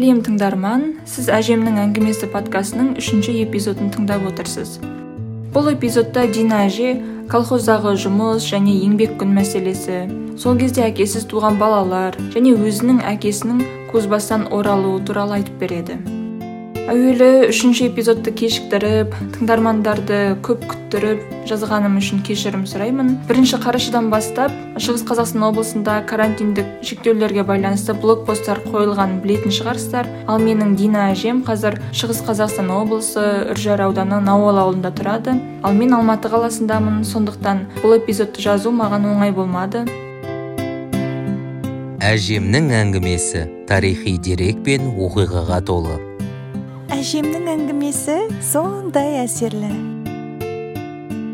сәлем тыңдарман сіз әжемнің әңгімесі подкастының үшінші эпизодын тыңдап отырсыз. Бұл эпизодта дина әже колхоздағы жұмыс және еңбек күн мәселесі сол кезде әкесіз туған балалар және өзінің әкесінің көзбастан оралуы туралы айтып береді. Әуелі үшінші эпизодты кешіктіріп тыңдармандарды көп күттіріп жазғаным үшін кешірім сұраймын. Бірінші қарашадан бастап шығыс қазақстан облысында карантиндік шектеулерге байланысты блокпосттар қойылғанын білетін шығарсыздар. Ал менің дина әжем қазір шығыс қазақстан облысы үржар ауданы науал ауылында тұрады. Ал мен алматы қаласындамын сондықтан бұл эпизодты жазу маған оңай болмады. Әжемнің әңгімесі тарихи дерек пен оқиғаға толы. Әжемнің әңгімесі сондай әсерлі.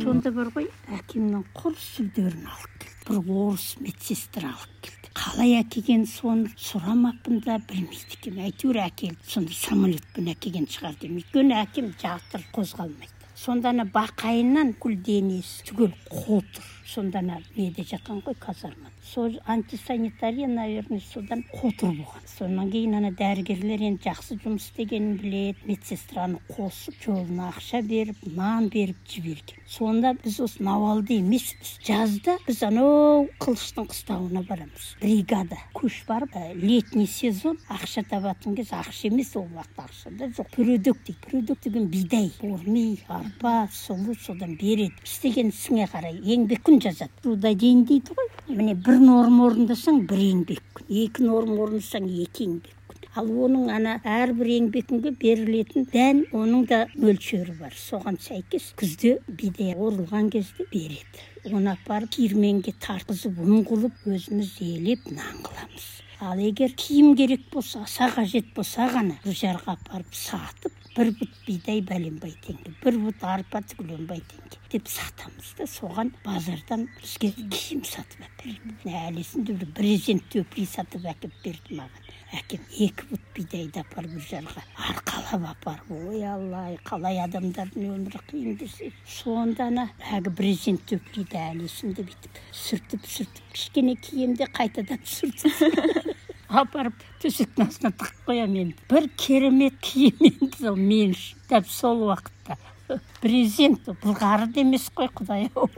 Сонда бар ғой әкемнің құр сүлдерін алып келді. Бір орыс медсестра алып келді. Қалай әкелген соны сұрамаппын да білмейді екенмін әйтеуір әкелді сонда самолетпен әкелген шығар деймін өйткені әкем жатыр қозғалмайды. Сонда ана бақайынан күл денесі түгел қотыр. Сонда ана неде жатқан ғой казармада. Сол антисанитария наверное содан қотыр болған содан кейін ана дәрігерлер енді жақсы жұмыс істегенін біледі медсестраны қосып жолына ақша беріп нан беріп жіберген. Сонда біз осы науалды емеспіз жазда біз анау қылыштың қыстауына барамыз. Бригада. Көш барып ә, летний сезон ақша табатын кез ақша емес ол уақытта ақша да жоқ. Продукт дейді продукт деген бидай бурми арпа сұлы содан береді. Істеген ісіңе қарай еңбек күн жазады трудодень дейді ғой. Міне бір норма орындасаң бір еңбек күн екі норма орындасаң екі еңбек күн ал оның ана әрбір еңбек күнге берілетін дән оның да мөлшері бар. Соған сәйкес күзде бидай орылған кезде береді. Оны апарып киірменге тартқызып ұн қылып өзіміз елеп нан қыламыз. Ал егер киім керек болса аса қажет болса ғана үржарға апарып сатып бір бұт бидай бәленбай теңге бір бұт арпа түгеленбай теңге деп сатамыз да соған базардан бізге киім сатып әпереді әлі есімде бір брезент төпли сатып әкеліп берді маған. Әкем екі бұт бидайды апарып үржарға арқалап апарып ой алла қалай адамдардың өмірі қиын десе. Сонда ана әлгі брезент төплиді әлі есімде бүйтіп сүртіп сүртіп кішкене киемде қайтадан сүртіп. Апарып төсектің астына тығып қоямын енді. бір керемет киім енді сол мен үшін. Дәп сол уақытта. Брезент былғары да емес қой құдай ау.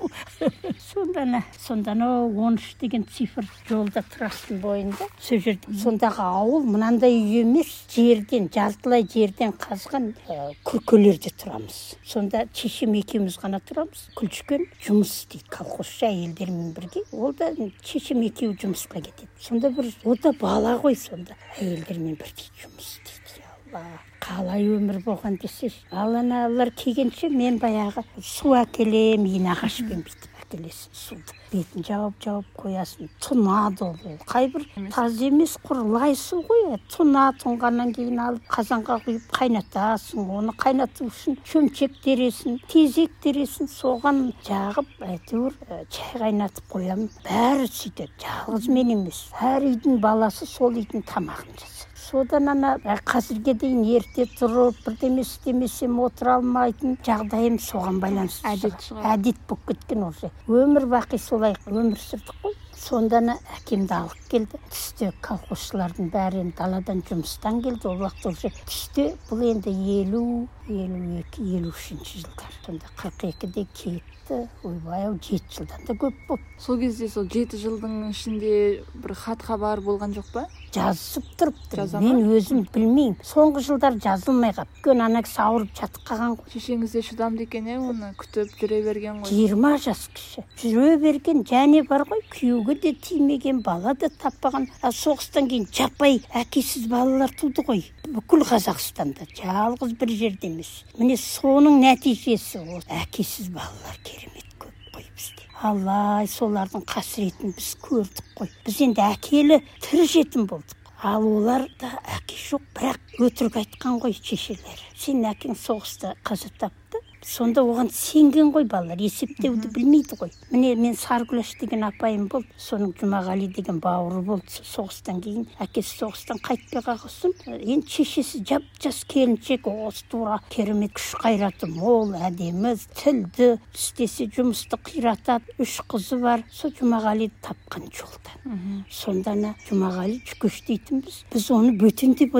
Сонда сонда анау он үш деген цифр жолда трасстың бойында. Сол жерде сондағы ауыл мынандай үй емес жерден жартылай жерден қазған ә, күркелерде тұрамыз. Сонда шешем екеуміз ғана тұрамыз күлшкен жұмыс істейді колхозшы әйелдермен бірге. Ол да шешем екеуі жұмысқа кетеді. Сонда бір о да бала ғой сонда әйелдермен бірге жұмыс істейді. Қалай өмір болған десеңші ал аналар келгенше мен баяғы су әкелемін инағашпен бүйтіп әкелесің суды. Бетін жауып жауып қоясың тұнады ол қайбір таза емес. құр лай су ғой. Тұна тұнғаннан кейін алып қазанға құйып қайнатасың оны қайнату үшін шөмшек тересің тезек тересің. Соған жағып әйтеуір шай қайнатып қоямын. Бәрі сөйтеді жалғыз мен емес. Әр үйдің баласы сол үйдің тамағын жасайды. Содан ана қазірге дейін ерте тұрып бірдеме істемесем отыра алмайтын жағдайым соған байланысты. Әдет шығар. Әдет болып кеткен уже өмір бақи солай өмір сүрдік қой. Сонда ана әкемді алып келді. Түсте колхозшылардың бәрі енді даладан жұмыстан келді. Ол уақытта уже түсте бұл енді елу елу екі елу үшінші жылдар. Сонда қырық екіде кетті. Ойбай ау жеті жылдан да көп болды сол кезде сол жеті жылдың ішінде бір хат хабар болған жоқ па? Жазысып тұрыпты. Мен өзім білмеймін. Соңғы жылдар жазылмай қалыпты өйткені ана кісі ауырып жатып қалған ғой. Шешеңіз де шыдамды екен иә оны. Күтіп жүре берген ғой. Жиырма жас кіші. Жүре берген және бар ғой. Күйеуге де тимеген бала да таппаған. Соғыстан кейін жаппай әкесіз балалар туды ғой. Бүкіл қазақстанда жалғыз бір жерде емес. Міне соның нәтижесі осы әкесіз балалар керемет көп қой бізде. Алла солардың қасіретін біз көрдік қой. Біз енді әкелі тірі жетім болдық. Ал олар да әке жоқ бірақ өтірік айтқан ғой шешелері. Сенің әкең соғыста қаза тапты сонда оған сенген ғой балалар есептеуді білмейді ғой. Міне мен саргүлаш деген апайым болды соның жұмағали деген бауыры болды. Соғыстан кейін әкесі соғыстан қайтпай қалған енді шешесі жап жас келіншек осы тура керемет күш қайраты мол әдемі тілді істесе жұмысты қиратады. Үш қызы бар сол жұмағалиды тапқан жолдан. Сонда ана жұмағали жүкеш дейтінбіз біз оны бөтен деп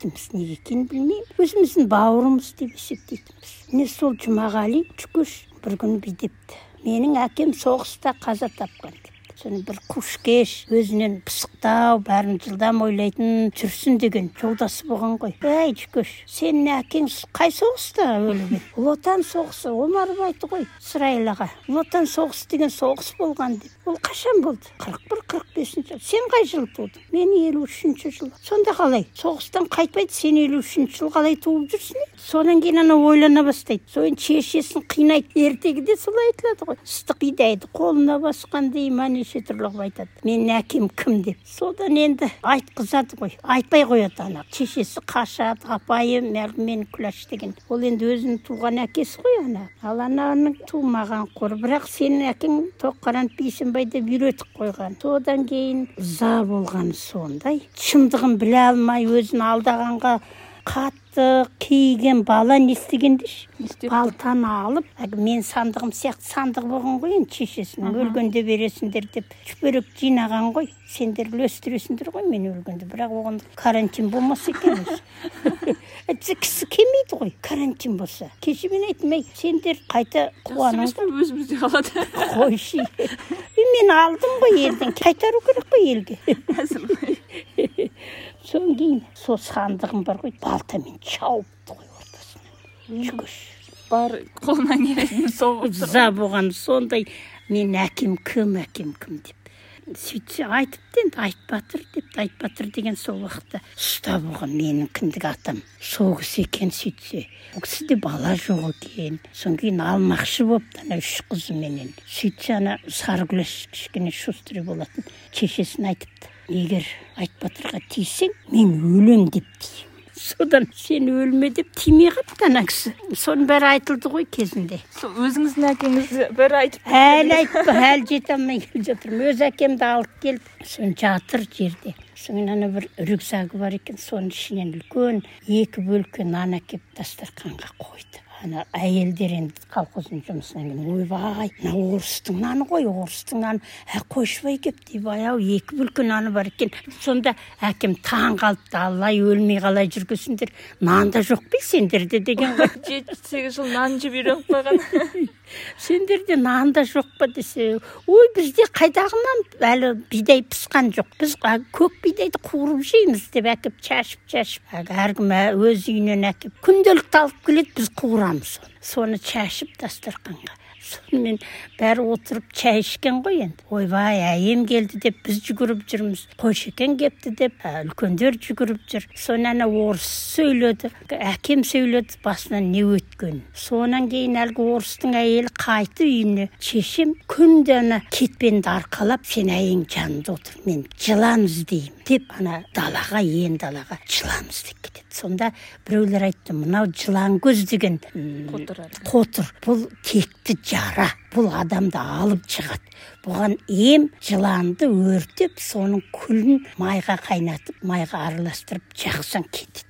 есептемейтінбіз неге екенін білмеймін өзіміздің бауырымыз деп есептейтінбіз міне сол жұмағали жүкеш бір күні бүйтіпті менің әкем соғыста қаза тапқан соны бір қушкеш өзінен пысықтау бәрін жылдам ойлайтын жүрсін деген жолдасы болған ғой. Әй жүкеш сенің әкең қай соғыста өлген ұлы отан соғысы омаров айтты ғой сырайыл аға. Ұлы отан соғысы деген соғыс болған деп. Ол қашан болды? қырық бір қырық бесінші. Сен қай жылы тудың мен елу үшінші жылы. Сонда қалай? Соғыстан қайтпайды сен елу үшінші жылы қалай туып жүрсің содан кейін анау ойлана бастайды. Содан шешесін қинайды ертегіде солай айтылады ғой. Ыстық бидайды қолына басқанда иман неше түрлі қылып айтады. Менің әкем кім деп? Содан енді айтқызады ғой айтпай қояды ана. Шешесі қашады апайым әлгі мен күләш деген. Ол енді өзінің туған әкесі ғой ана. Ал ананың тумаған қоры. Бірақ сенің әкең тоққаран бейсенбай деп үйретіп қойған. Содан кейін ыза болғаны сондай. Шындығын біле алмай өзін алдағанға қатты киген бала не істеген деші балтаны алып әлгі мен сандығым сияқты сандығы болған ғой енді шешесінің. Өлгенде бересіңдер деп шүберек жинаған ғой. Сендер үлестіресіңдер ғой мен өлгенде. Бірақ оған карантин болмаса екен өзі. Кісі келмейді ғой. Карантин болса. Кеше мен айттым ей сендер қайта қуаныңыз өзімізде қалады? Қойшы. Мен алдым ғой елден. Қайтару керек қой елге. Содан кейін сол сандығым бар ғой балтамен шауыпты ғой ортасынан жүгіш бар қолынан келетін соғып ыза болған сондай мен әкем кім әкем кім деп. Сөйтсе айтыпты енді айтбатыр деп айтбатыр деген сол уақытта. Ұста болған менің кіндік атам сол кісі екен сөйтсе. Ол кісіде бала жоқ екен. Содан кейін алмақшы болыпты ана үш қызыменен сөйтсе ана сарыгүлаш кішкене шустрый болатын. Шешесіне айтыпты. Егер айтбатырға тисең мен өлем деп содан сен өлме деп тимей қалыпты ана кісі. Соның бәрі айтылды ғой кезінде. Сол өзіңіздің әкеңіз бәрі айтып әлі айтпа әлі жете алмай келе жатырмын. Өз әкемді алып келді. Соны жатыр жерде. Содан ана бір рюкзагы бар екен соның ішінен үлкен екі бөлке нан әкеліп дастарханға қойды. Ана әйелдер енді колхоздың жұмысынан кейін ойбай мына орыстың наны ғой орыстың наны. Ә қойшыбай келіпті ойбай ау екі бөлке наны бар екен. Сонда әкем таң қалыпты алла өлмей қалай жүргенсіңдер нан да жоқ па сендерде деген ғой. Жеті сегіз жыл нан жеп үйреніп қалған сендерде нан да жоқ па десе. Ой бізде қайдағы нан әлі бидай пысқан жоқ. Біз көк бидайды қуырып жейміз деп әкеп шашып шашып әркім өз үйінен әкеп. Күнделікті алып келеді біз қуырамыз соны шашып дастарханға сонымен бәрі отырып шай ішкен ғой енді. Ойбай әйем келді деп біз жүгіріп жүрміз. Қойшекең келіпті деп үлкендер жүгіріп жүр. Соны ана орыс сөйледі. Әкем сөйледі басынан не өткенін сонан кейін әлгі орыстың әйелі қайты үйіне. Шешем күнде ана кетпенді арқалап сен әйең жанында отыр мен жылан іздеймін деп ана далаға ен далаға жылан іздеп кетеді. Сонда біреулер айтты мынау жылан көз деген қотыр қотыр бұл текті жара бұл адамды алып жығады бұған ем жыланды өртеп соның күлін майға қайнатып майға араластырып жақсаң кетеді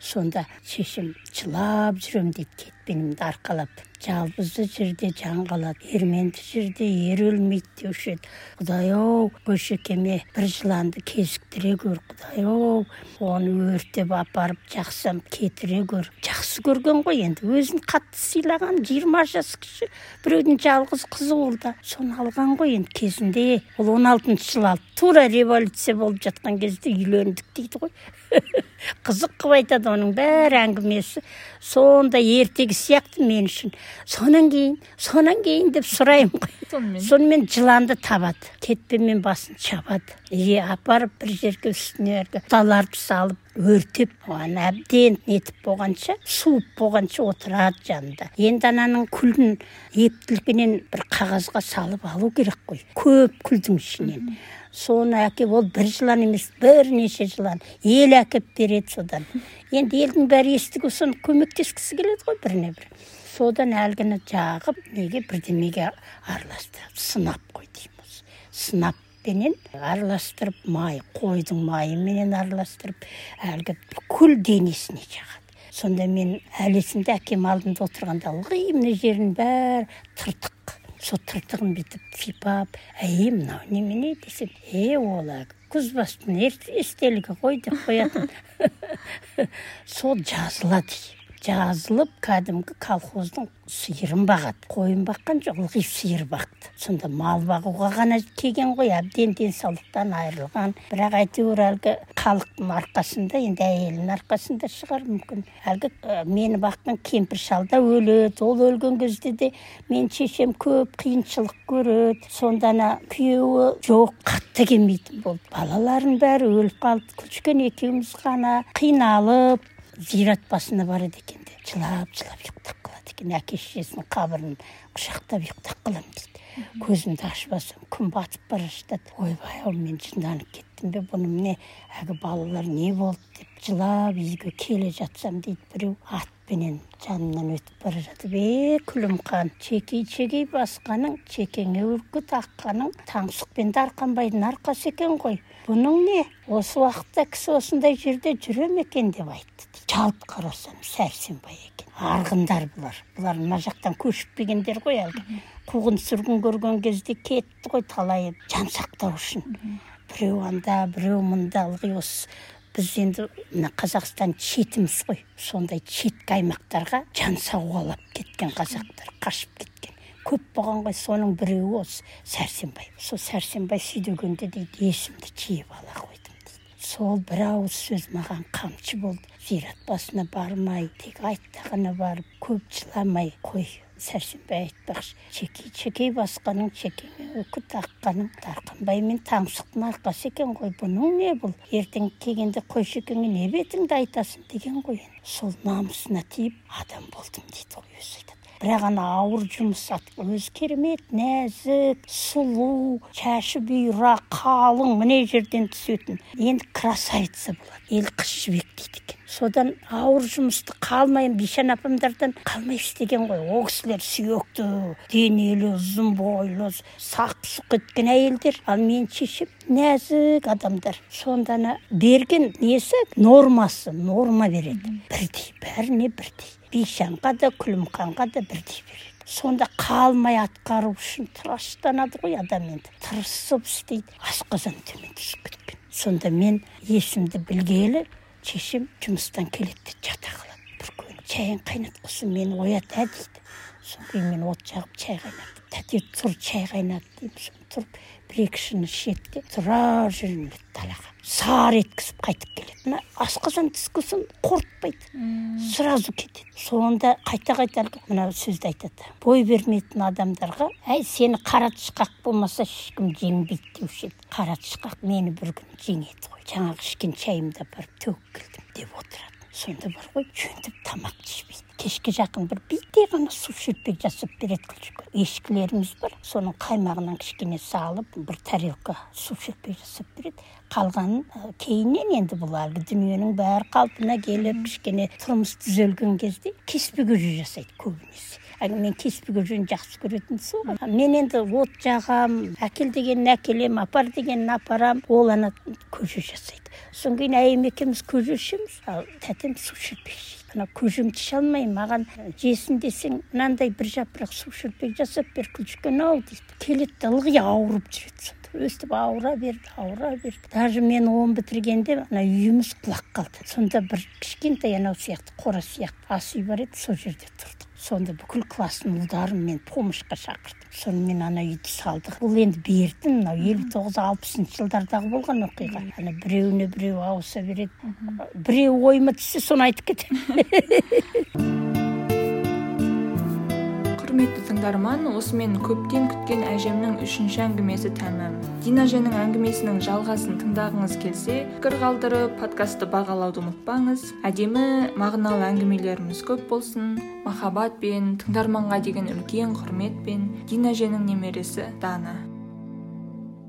сонда шешем жылап жүремін дейді кетпенімді арқалап жалғызды жерде жан қалады ерменді жерде ер өлмейді деуші еді. Құдай ау көшекеме бір жыланды кезіктіре көр құдай ау оны өртеп апарып жақсам кетіре көр жақсы көрген ғой енді өзін қатты сыйлаған жиырма жас кіші біреудің жалғыз қызы ол да. Соны алған ғой енді кезінде ол он алтыншы жылы алды. Тура революция болып жатқан кезде үйлендік дейді ғой. қызық қылып айтады оның бәрі әңгімесі. Сондай ертегі сияқты мен үшін. Сонан кейін сонан кейін деп сұраймын ғой. Сонымен? Жыланды табады. Кетпенмен басын шабады. И апарып бір жерге үстіне әлгі бұталарды салып өртеп оған әбден нетіп болғанша суып болғанша отырады жанында. Енді ананың күлін ептілігінен бір қағазға салып алу керек қой. Көп күлдің ішінен. Соны әкеп ол бір жылан емес бірнеше жылан ел әкеп береді содан. Енді елдің бәрі естігі соны көмектескісі келеді ғой біріне бірі содан әлгіні жағып неге бірдемеге араластырып сынап қой дейміз. Сынаппенен араластырып май қойдың майыменен араластырып әлгі бүкіл денесіне жағады. Сонда мен әлі әкем алдында отырғанда ылғи мына жерінің бәрі тыртық. Сол тыртығын бүйтіп сипап әй мынау немене десем? Е ол әлгі күзбастың естелігі ғой деп қоятын. Сол жазылады жазылып кәдімгі колхоздың сиырын бағады. Қойын баққан жоқ ылғи сиыр бақты. Сонда мал бағуға ғана келген ғой әбден денсаулықтан айырылған. Бірақ әйтеуір әлгі халықтың арқасында енді әйелінің арқасында шығар мүмкін. Әлгі ә, мені баққан кемпір шал да өледі. Ол өлген кезде де мен шешем көп қиыншылық көреді. Сонда ана күйеуі жоқ қатты келмейтін болды. Балаларының бәрі өліп қалды. Күлшкен екеуміз ғана қиналып зират басына барады екен де жылап жылап ұйықтап қалады екен. Әке шешесінің қабірін құшақтап ұйықтап қаламын дейді. Көзімді ашып алсам күн батып бара жатады. Ойбай ау мен жынданып кеттім бе бұны міне әлгі балалар не болды деп жылап үйге келе жатсам дейді біреу. Атпенен жанымнан өтіп бара жатып е күлімхан чекей чекей басқаның чекеңе үркіт аққаның таңсықпен дарқанбайдың арқасы екен ғой. Бұның не? Осы уақытта кісі осындай жерде жүре ме екен? деп айтты. Жалт қарасам сәрсенбай екен арғындар бұлар бұлар мына жақтан көшіп келгендер ғой әлгі қуғын сүргін көрген кезде кетті ғой талайы жан сақтау үшін біреу анда біреу мұнда ылғи осы біз енді мына қазақстан шетіміз ғой сондай шеткі аймақтарға жан сауғалап кеткен қазақтар қашып кеткен көп болған ғой соның біреуі осы сәрсенбай сол сәрсенбай сөйдегенде дейді есімді жиып ала қойдым дейді сол бір ауыз сөз маған қамшы болды зират басына бармай тек айттағына барып көп жыламай қой сәрсенбай айтпақшы. Шекей шекей басқаның шекеңе үкі таққаның дарқанбай мен таңсықтың арқасы екен ғой бұның не бұл? Ертең келгенде қойшекеңе не бетіңді айтасың деген ғой сол намысына тиіп адам болдым дейді ғой өзі айтады. Бірақ ана ауыр жұмыс өзі керемет нәзік сұлу шашы бұйра қалың міне жерден түсетін. Енді красавица болады ел қыз жібек дейді екен. Содан ауыр жұмысты қалмай бишан апамдардан қалмай істеген ғой. Ол кісілер сүйекті денелі ұзын бойлы сақ сұқ еткен әйелдер. Ал мен шешем нәзік адамдар. Сонда ана берген несі нормасы норма береді. Бірдей бәріне бірдей. Бейшанға да күлімханға да бірдей береді. Сонда қалмай атқару үшін тыраштанады ғой адам енді. Тырысып істейді. Асқазан төмен түсіп кеткен. Сонда мен есімді білгелі шешем жұмыстан келеді де жата қалады бір күні шайын қайнатқызсын мені оят ә дейді содан кейін мен от жағып шай қайнатып тәте тұр шай қайнат соны тұрып бір екі шыны ішеді де тұра жөнеледі далаға сары еткізіп қайтып келеді мына асқазан түскесін қорытпайды сразу кетеді сонда қайта қайта мына сөзді айтады бой бермейтін адамдарға әй сені қара тышқақ болмаса ешкім жеңбейді деуші еді қара тышқақ мені бір күні жеңеді ғой. Жаңағы ішкен шайымды апарып төгіп келдім деп отырады. Сонда бар ғой жөндеп тамақ ішпейді. Кешке жақын бір биттей ғана су шелпек жасап береді күлшік ешкілеріміз бар. Соның қаймағынан кішкене салып бір тарелка су шелпек жасап береді. Қалғанын кейіннен енді бұл әлгі дүниенің бәрі қалпына келіп кішкене тұрмыс түзелген кезде кеспе көже жасайды көбінесе. Мен кеспе көжені жақсы көретінмін сол мен енді от жағам әкел дегенін әкелемін апар дегенін апарам. Ол ана көже жасайды. Содан кейін әйелім екеуміз көже ішеміз. Ал тәтем су шелпек ана көжемді іше алмаймын маған жесін десең мынандай бір жапырақ су жасап бер күлшіккен ау дейді. Келеді ылғи ауырып жүреді өстіп ауыра берді ауыра берді. Даже мен он бітіргенде ана үйіміз құлап қалды. Сонда бір кішкентай анау сияқты қора сияқты ас үй бар еді сол жерде тұрдық сонда бүкіл класстың ұлдарын мен помощьқа шақырдым. Сонымен ана үйді салдық. Бұл енді бертін мынау елу тоғыз алпысыншы жылдардағы болған оқиға. Ана біреуіне біреу ауыса береді. Біреу ойыма түссе соны айтып кетемін құрметті тыңдарман осымен көптен күткен әжемнің үшінші әңгімесі тәмам. Динаженің әңгімесінің жалғасын тыңдағыңыз келсе пікір қалдырып подкастты бағалауды ұмытпаңыз. Әдемі мағыналы әңгімелеріміз көп болсын. Махаббатпен тыңдарманға деген үлкен құрметпен динаженің немересі дана.